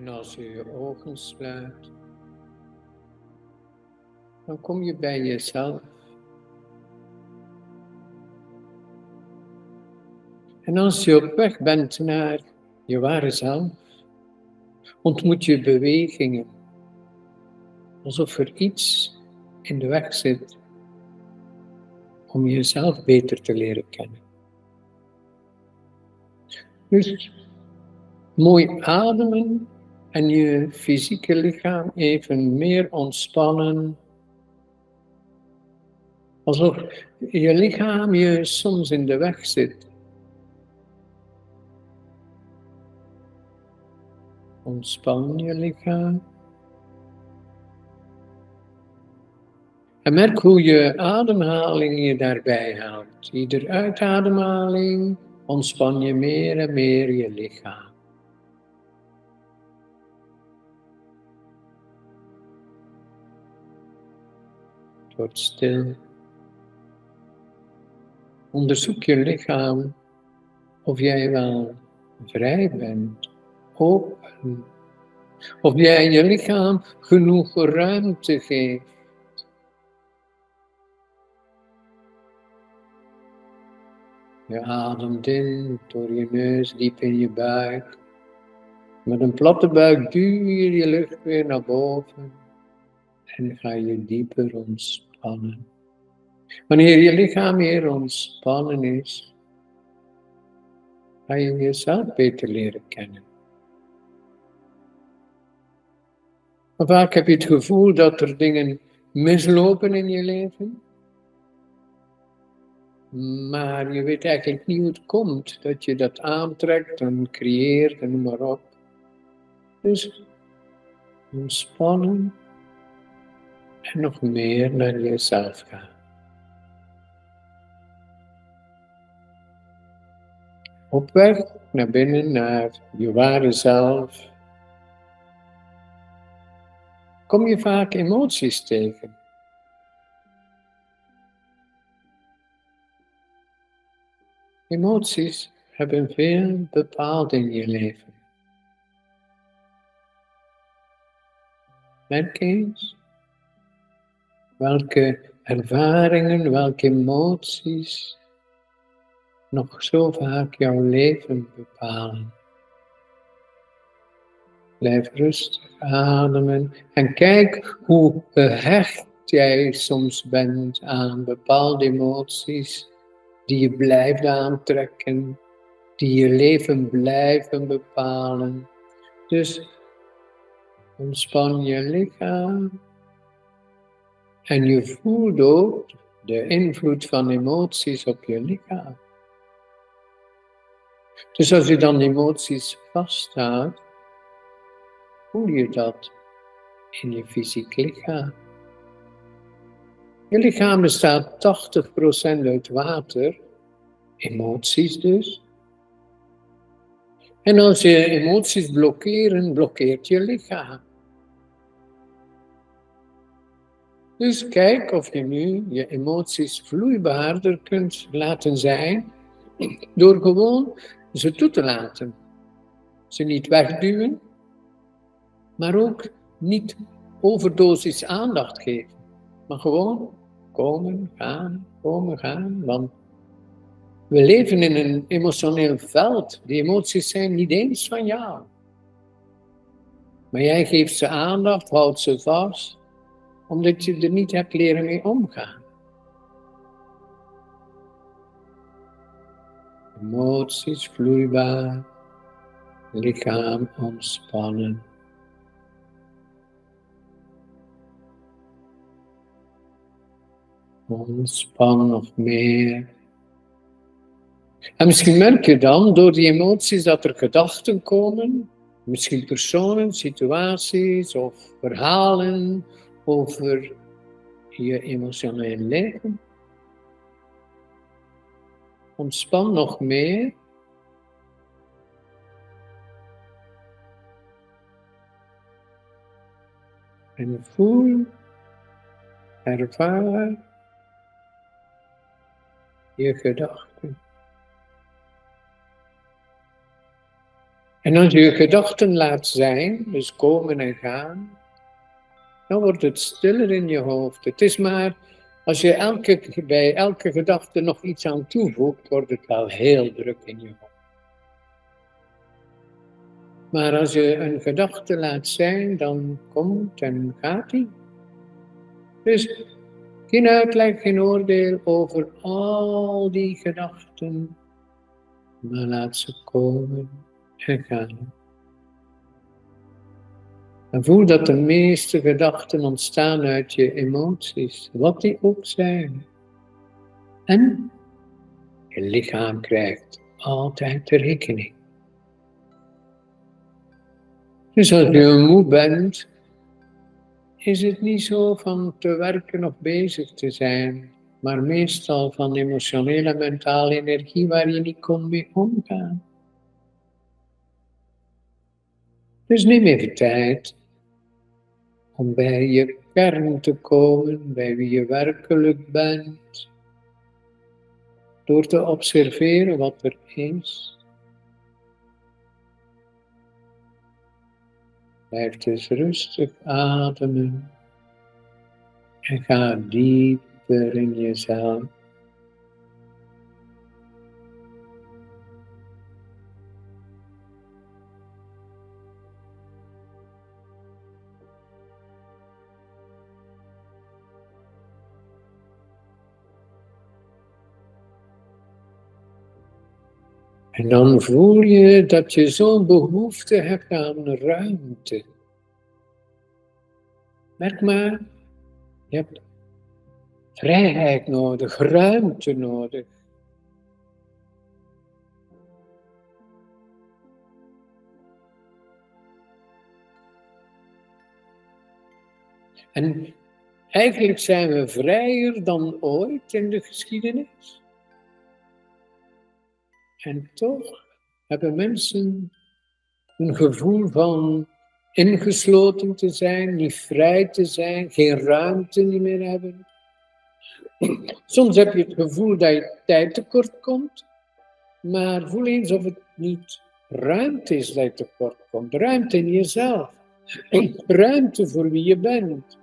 En als je je ogen sluit, dan kom je bij jezelf. En als je op weg bent naar je ware zelf, ontmoet je bewegingen, alsof er iets in de weg zit om jezelf beter te leren kennen. Dus mooi ademen en je fysieke lichaam even meer ontspannen. Alsof je lichaam je soms in de weg zit. Ontspan je lichaam. En merk hoe je ademhaling je daarbij haalt. Ieder uitademhaling ontspan je meer en meer je lichaam. Wordt stil. Onderzoek je lichaam of jij wel vrij bent, open. Of jij je lichaam genoeg ruimte geeft. Je ademt in door je neus diep in je buik. Met een platte buik duw je je lucht weer naar boven en ga je dieper ontspannen Wanneer je lichaam weer ontspannen is, ga je jezelf beter leren kennen. Vaak heb je het gevoel dat er dingen mislopen in je leven. Maar je weet eigenlijk niet hoe het komt dat je dat aantrekt en creëert en noem maar op. Dus ontspannen nog meer naar jezelf gaan. Op weg naar binnen, naar je ware zelf, kom je vaak emoties tegen. Emoties hebben veel bepaald in je leven. Merk eens welke ervaringen, welke emoties nog zo vaak jouw leven bepalen. Blijf rustig ademen en kijk hoe gehecht jij soms bent aan bepaalde emoties die je blijft aantrekken, die je leven blijven bepalen. Dus ontspan je lichaam en je voelt ook de invloed van emoties op je lichaam. Dus als je dan emoties vasthoudt, voel je dat in je fysiek lichaam. Je lichaam bestaat 80% uit water, emoties dus. En als je emoties blokkeren, blokkeert je lichaam. Dus kijk of je nu je emoties vloeibaarder kunt laten zijn door gewoon ze toe te laten. Ze niet wegduwen, maar ook niet overdosis aandacht geven. Maar gewoon komen, gaan, komen, gaan. Want we leven in een emotioneel veld. Die emoties zijn niet eens van jou. Maar jij geeft ze aandacht, houdt ze vast omdat je er niet hebt leren mee omgaan. Emoties vloeibaar, lichaam ontspannen. Ontspan nog meer. En misschien merk je dan door die emoties dat er gedachten komen, misschien personen, situaties of verhalen over je emotioneel leven. Ontspan nog meer. En voel, ervaar je gedachten. En als je gedachten laat zijn, dus komen en gaan, dan wordt het stiller in je hoofd. Het is maar als je bij elke gedachte nog iets aan toevoegt, wordt het wel heel druk in je hoofd. Maar als je een gedachte laat zijn, dan komt en gaat die. Dus geen uitleg, geen oordeel over al die gedachten, maar laat ze komen en gaan. En voel dat de meeste gedachten ontstaan uit je emoties, wat die ook zijn. En je lichaam krijgt altijd de rekening. Dus als je moe bent, is het niet zo van te werken of bezig te zijn, maar meestal van emotionele en mentale energie waar je niet kon mee omgaan. Dus neem even tijd om bij je kern te komen, bij wie je werkelijk bent, door te observeren wat er is. Blijf dus rustig ademen en ga dieper in jezelf. En dan voel je dat je zo'n behoefte hebt aan ruimte. Merk maar, je hebt vrijheid nodig, ruimte nodig. En eigenlijk zijn we vrijer dan ooit in de geschiedenis. En toch hebben mensen een gevoel van ingesloten te zijn, niet vrij te zijn, geen ruimte meer hebben. Soms heb je het gevoel dat je tijd tekort komt, maar voel eens of het niet ruimte is dat je tekort komt. Ruimte in jezelf. Ruimte voor wie je bent.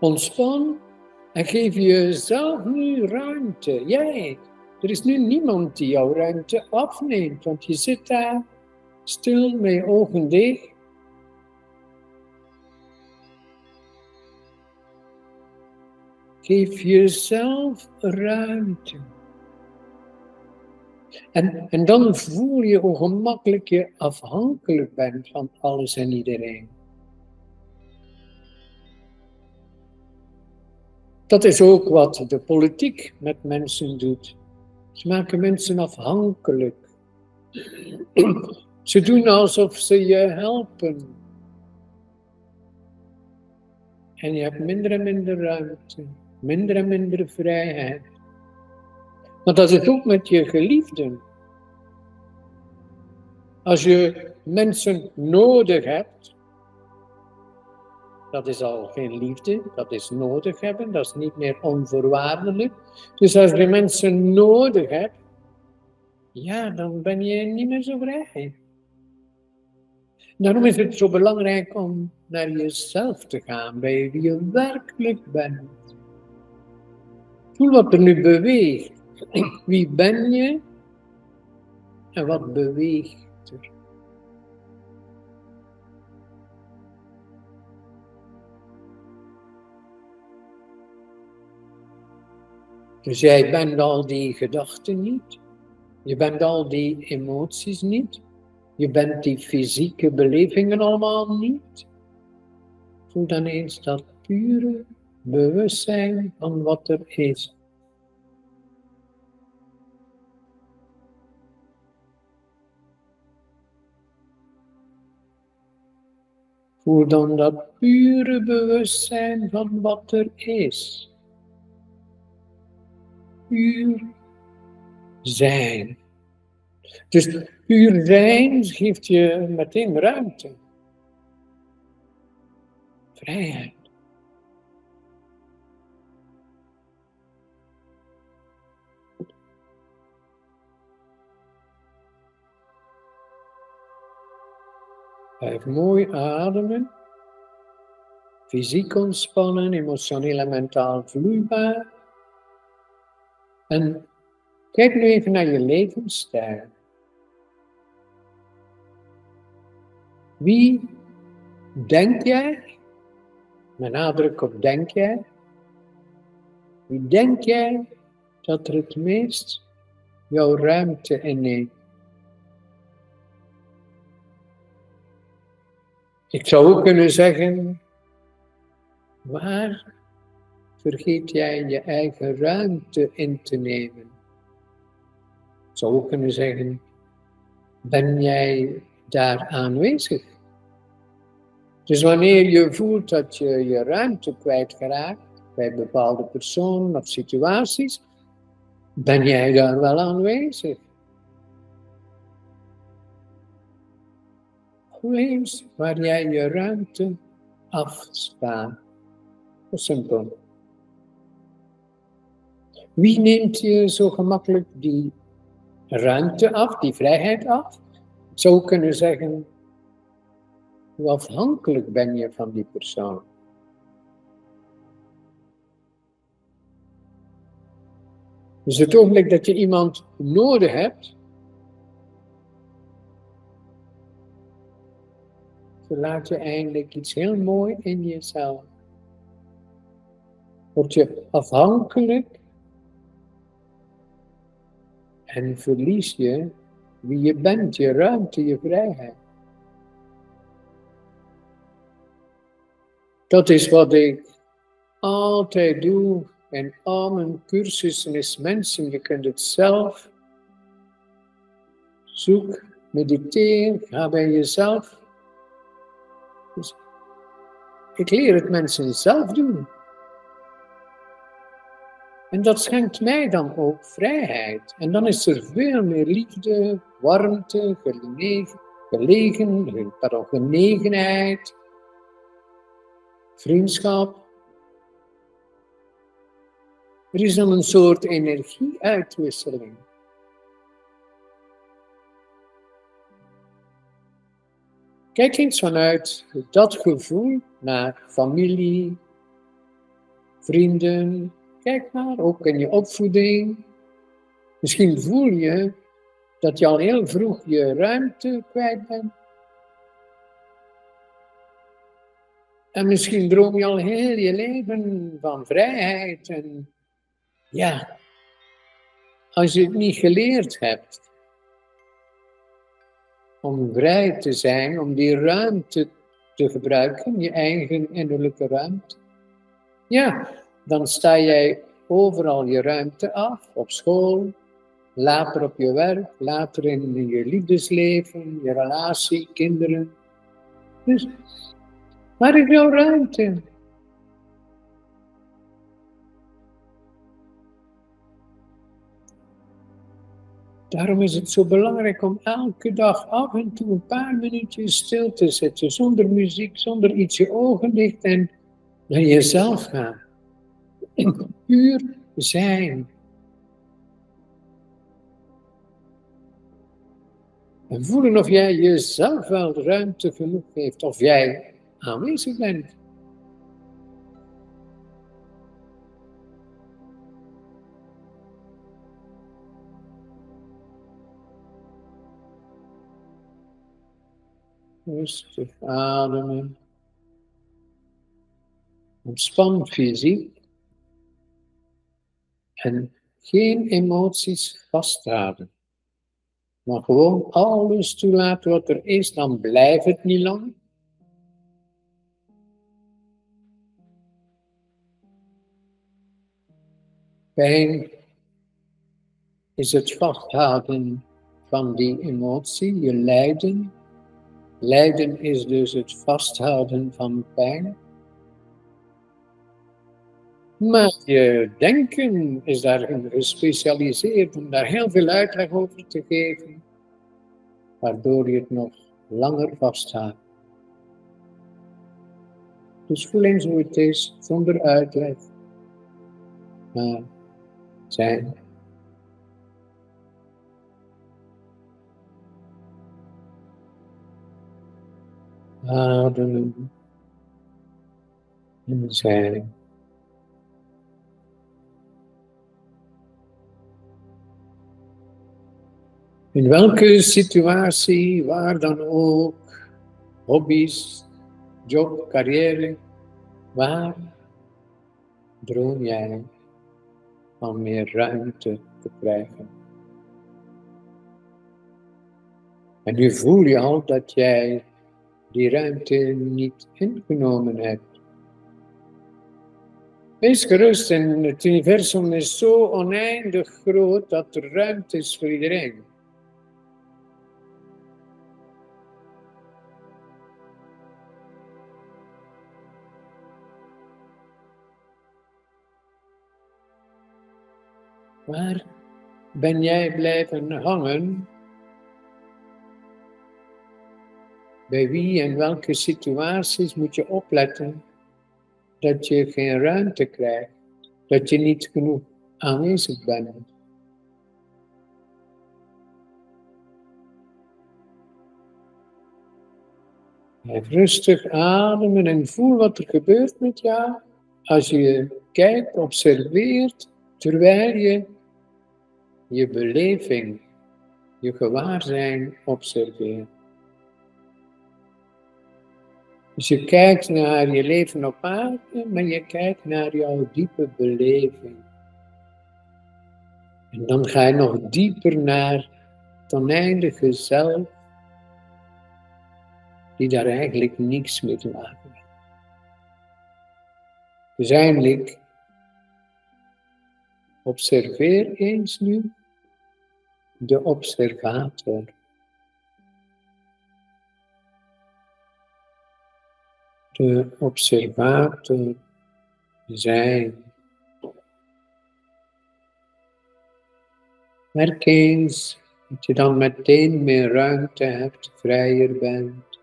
Ontspan en geef jezelf nu ruimte. Jij. Er is nu niemand die jouw ruimte afneemt, want je zit daar stil met je ogen dicht. Geef jezelf ruimte. En, en dan voel je hoe gemakkelijk je afhankelijk bent van alles en iedereen. Dat is ook wat de politiek met mensen doet. Ze maken mensen afhankelijk. Ze doen alsof ze je helpen. En je hebt minder en minder ruimte, minder en minder vrijheid. Maar dat is ook met je geliefden. Als je mensen nodig hebt, dat is al geen liefde, dat is nodig hebben, dat is niet meer onvoorwaardelijk. Dus als je mensen nodig hebt, ja, dan ben je niet meer zo vrij. Daarom is het zo belangrijk om naar jezelf te gaan, bij wie je werkelijk bent. Voel wat er nu beweegt. Wie ben je en wat beweegt Dus jij bent al die gedachten niet. Je bent al die emoties niet. Je bent die fysieke belevingen allemaal niet. Voel dan eens dat pure bewustzijn van wat er is. Voel dan dat pure bewustzijn van wat er is puur zijn. Dus puur zijn geeft je meteen ruimte. Vrijheid. Blijf mooi ademen. Fysiek ontspannen, emotioneel en mentaal vloeibaar. En kijk nu even naar je levensstijl. Wie denk jij? Met nadruk op denk jij. Wie denk jij dat er het meest jouw ruimte inneemt? Ik zou ook kunnen zeggen, waar vergeet jij je eigen ruimte in te nemen? Zou ook kunnen zeggen, ben jij daar aanwezig? Dus wanneer je voelt dat je je ruimte kwijtgeraakt bij bepaalde personen of situaties, ben jij daar wel aanwezig? Lees waar jij je ruimte afstaat. Simpel. Wie neemt je zo gemakkelijk die ruimte af, die vrijheid af? Zou kunnen zeggen, hoe afhankelijk ben je van die persoon? Dus het ogenblik dat je iemand nodig hebt, verlaat je eindelijk iets heel mooi in jezelf. Word je afhankelijk en verlies je wie je bent, je ruimte, je vrijheid. Dat is wat ik altijd doe in al mijn cursussen is mensen, je kunt het zelf. Zoek, mediteer, ga bij jezelf. Dus ik leer het mensen zelf doen. En dat schenkt mij dan ook vrijheid. En dan is er veel meer liefde, warmte, gelegen, genegenheid, vriendschap. Er is dan een soort energieuitwisseling. Kijk eens vanuit dat gevoel naar familie, vrienden. Kijk maar, ook in je opvoeding. Misschien voel je dat je al heel vroeg je ruimte kwijt bent. En misschien droom je al heel je leven van vrijheid. En ja, als je het niet geleerd hebt om vrij te zijn, om die ruimte te gebruiken, je eigen innerlijke ruimte, ja, dan sta jij overal je ruimte af, op school, later op je werk, later in je liefdesleven, je relatie, kinderen. Dus is jouw ruimte? Daarom is het zo belangrijk om elke dag af en toe een paar minuutjes stil te zitten, zonder muziek, zonder iets je ogen dicht en naar jezelf gaan. Puur zijn. En voelen of jij jezelf wel ruimte genoeg geeft, of jij aanwezig bent. Rustig ademen. Ontspan fysiek. En geen emoties vasthouden. Maar gewoon alles toelaten wat er is, dan blijft het niet lang. Pijn is het vasthouden van die emotie, je lijden. Lijden is dus het vasthouden van pijn. Maar je denken is daarin gespecialiseerd om daar heel veel uitleg over te geven, waardoor je het nog langer vasthoudt. Dus voel eens hoe het is, zonder uitleg. Maar zijn. ademen en zijn. In welke situatie, waar dan ook, hobby's, job, carrière, waar droom jij van meer ruimte te krijgen? En nu voel je al dat jij die ruimte niet ingenomen hebt. Wees gerust en het universum is zo oneindig groot dat er ruimte is voor iedereen. Waar ben jij blijven hangen? Bij wie en welke situaties moet je opletten dat je geen ruimte krijgt, dat je niet genoeg aanwezig bent? Blijf rustig ademen en voel wat er gebeurt met jou als je kijkt, observeert, terwijl je je beleving, je gewaarzijn observeert. Dus je kijkt naar je leven op aarde, maar je kijkt naar jouw diepe beleving. En dan ga je nog dieper naar het oneindige zelf, die daar eigenlijk niks mee te maken heeft. Dus observeer eens nu de observator. De observator zijn. Merk eens dat je dan meteen meer ruimte hebt, vrijer bent.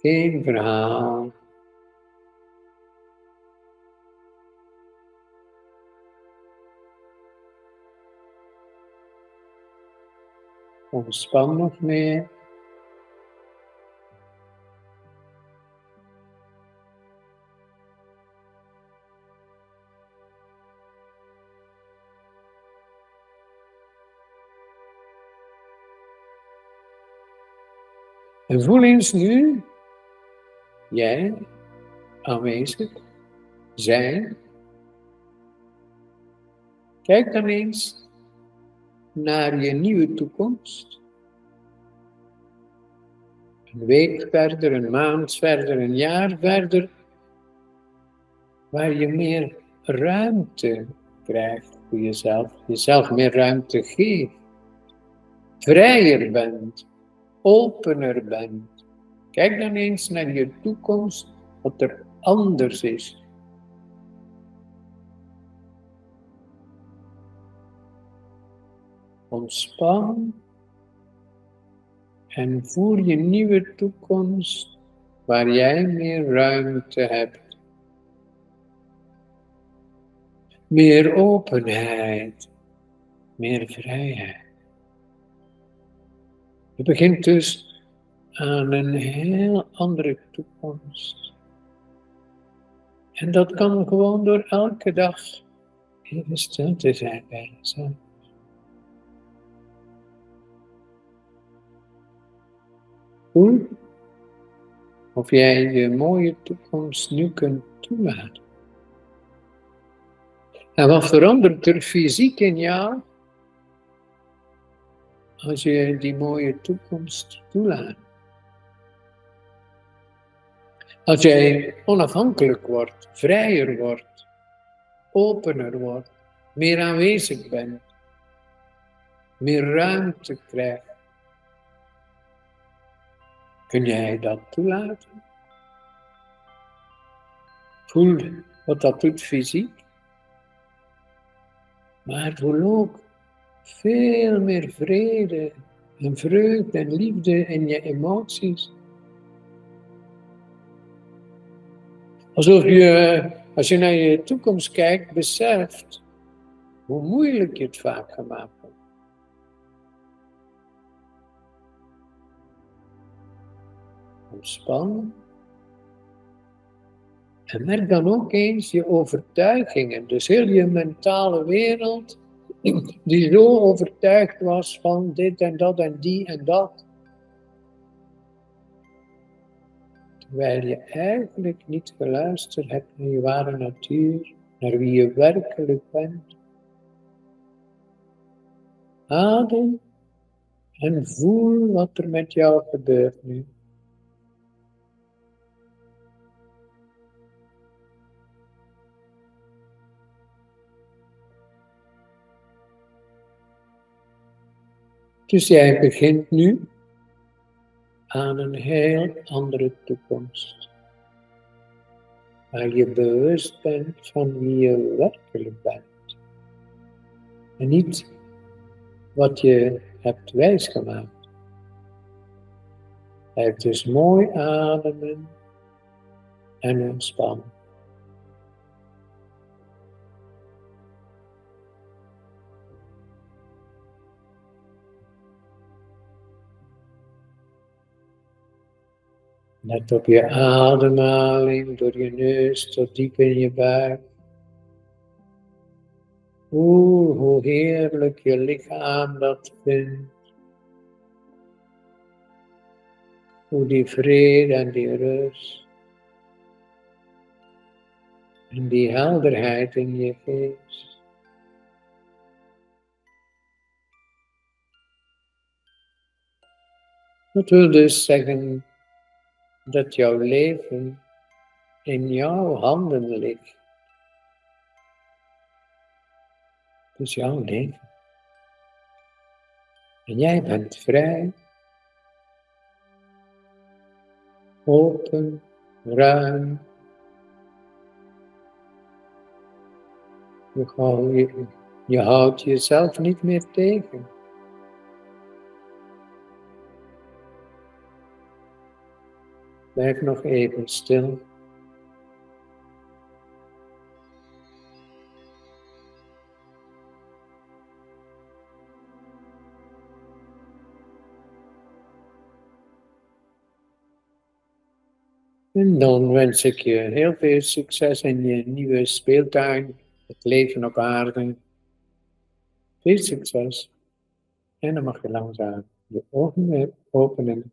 Geen verhaal. Ontspan nog meer. En voel eens nu, jij aanwezig, zijn. Kijk dan eens naar je nieuwe toekomst. Een week verder, een maand verder, een jaar verder, waar je meer ruimte krijgt voor jezelf, jezelf meer ruimte geeft, vrijer bent, opener bent. Kijk dan eens naar je toekomst, wat er anders is Ontspan en voer je nieuwe toekomst waar jij meer ruimte hebt. Meer openheid, meer vrijheid. Je begint dus aan een heel andere toekomst. En dat kan gewoon door elke dag even stil te zijn bij jezelf. Voel of jij je mooie toekomst nu kunt toelaten. En wat verandert er fysiek in jou als je die mooie toekomst toelaat? Als jij onafhankelijk wordt, vrijer wordt, opener wordt, meer aanwezig bent, meer ruimte krijgt Kun jij dat toelaten? Voel wat dat doet fysiek. Maar voel ook veel meer vrede en vreugde en liefde in je emoties. Alsof je, als je naar je toekomst kijkt, beseft hoe moeilijk je het vaak gemaakt ontspannen. En merk dan ook eens je overtuigingen, dus heel je mentale wereld, die zo overtuigd was van dit en dat en die en dat. Terwijl je eigenlijk niet geluisterd hebt naar je ware natuur, naar wie je werkelijk bent. Adem en voel wat er met jou gebeurt nu. Dus jij begint nu aan een heel andere toekomst. Waar je bewust bent van wie je werkelijk bent. En niet wat je hebt wijsgemaakt. Blijf dus mooi ademen en ontspannen. Let op je ademhaling door je neus tot diep in je buik. Voel hoe heerlijk je lichaam dat vindt. Hoe die vrede en die rust. En die helderheid in je geest. Dat wil dus zeggen dat jouw leven in jouw handen ligt. Is jouw leven. En jij bent vrij, open, ruim. Je, je houdt jezelf niet meer tegen. Blijf nog even stil. En dan wens ik je heel veel succes in je nieuwe speeltuin, het leven op aarde. Veel succes. En dan mag je langzaam je ogen openen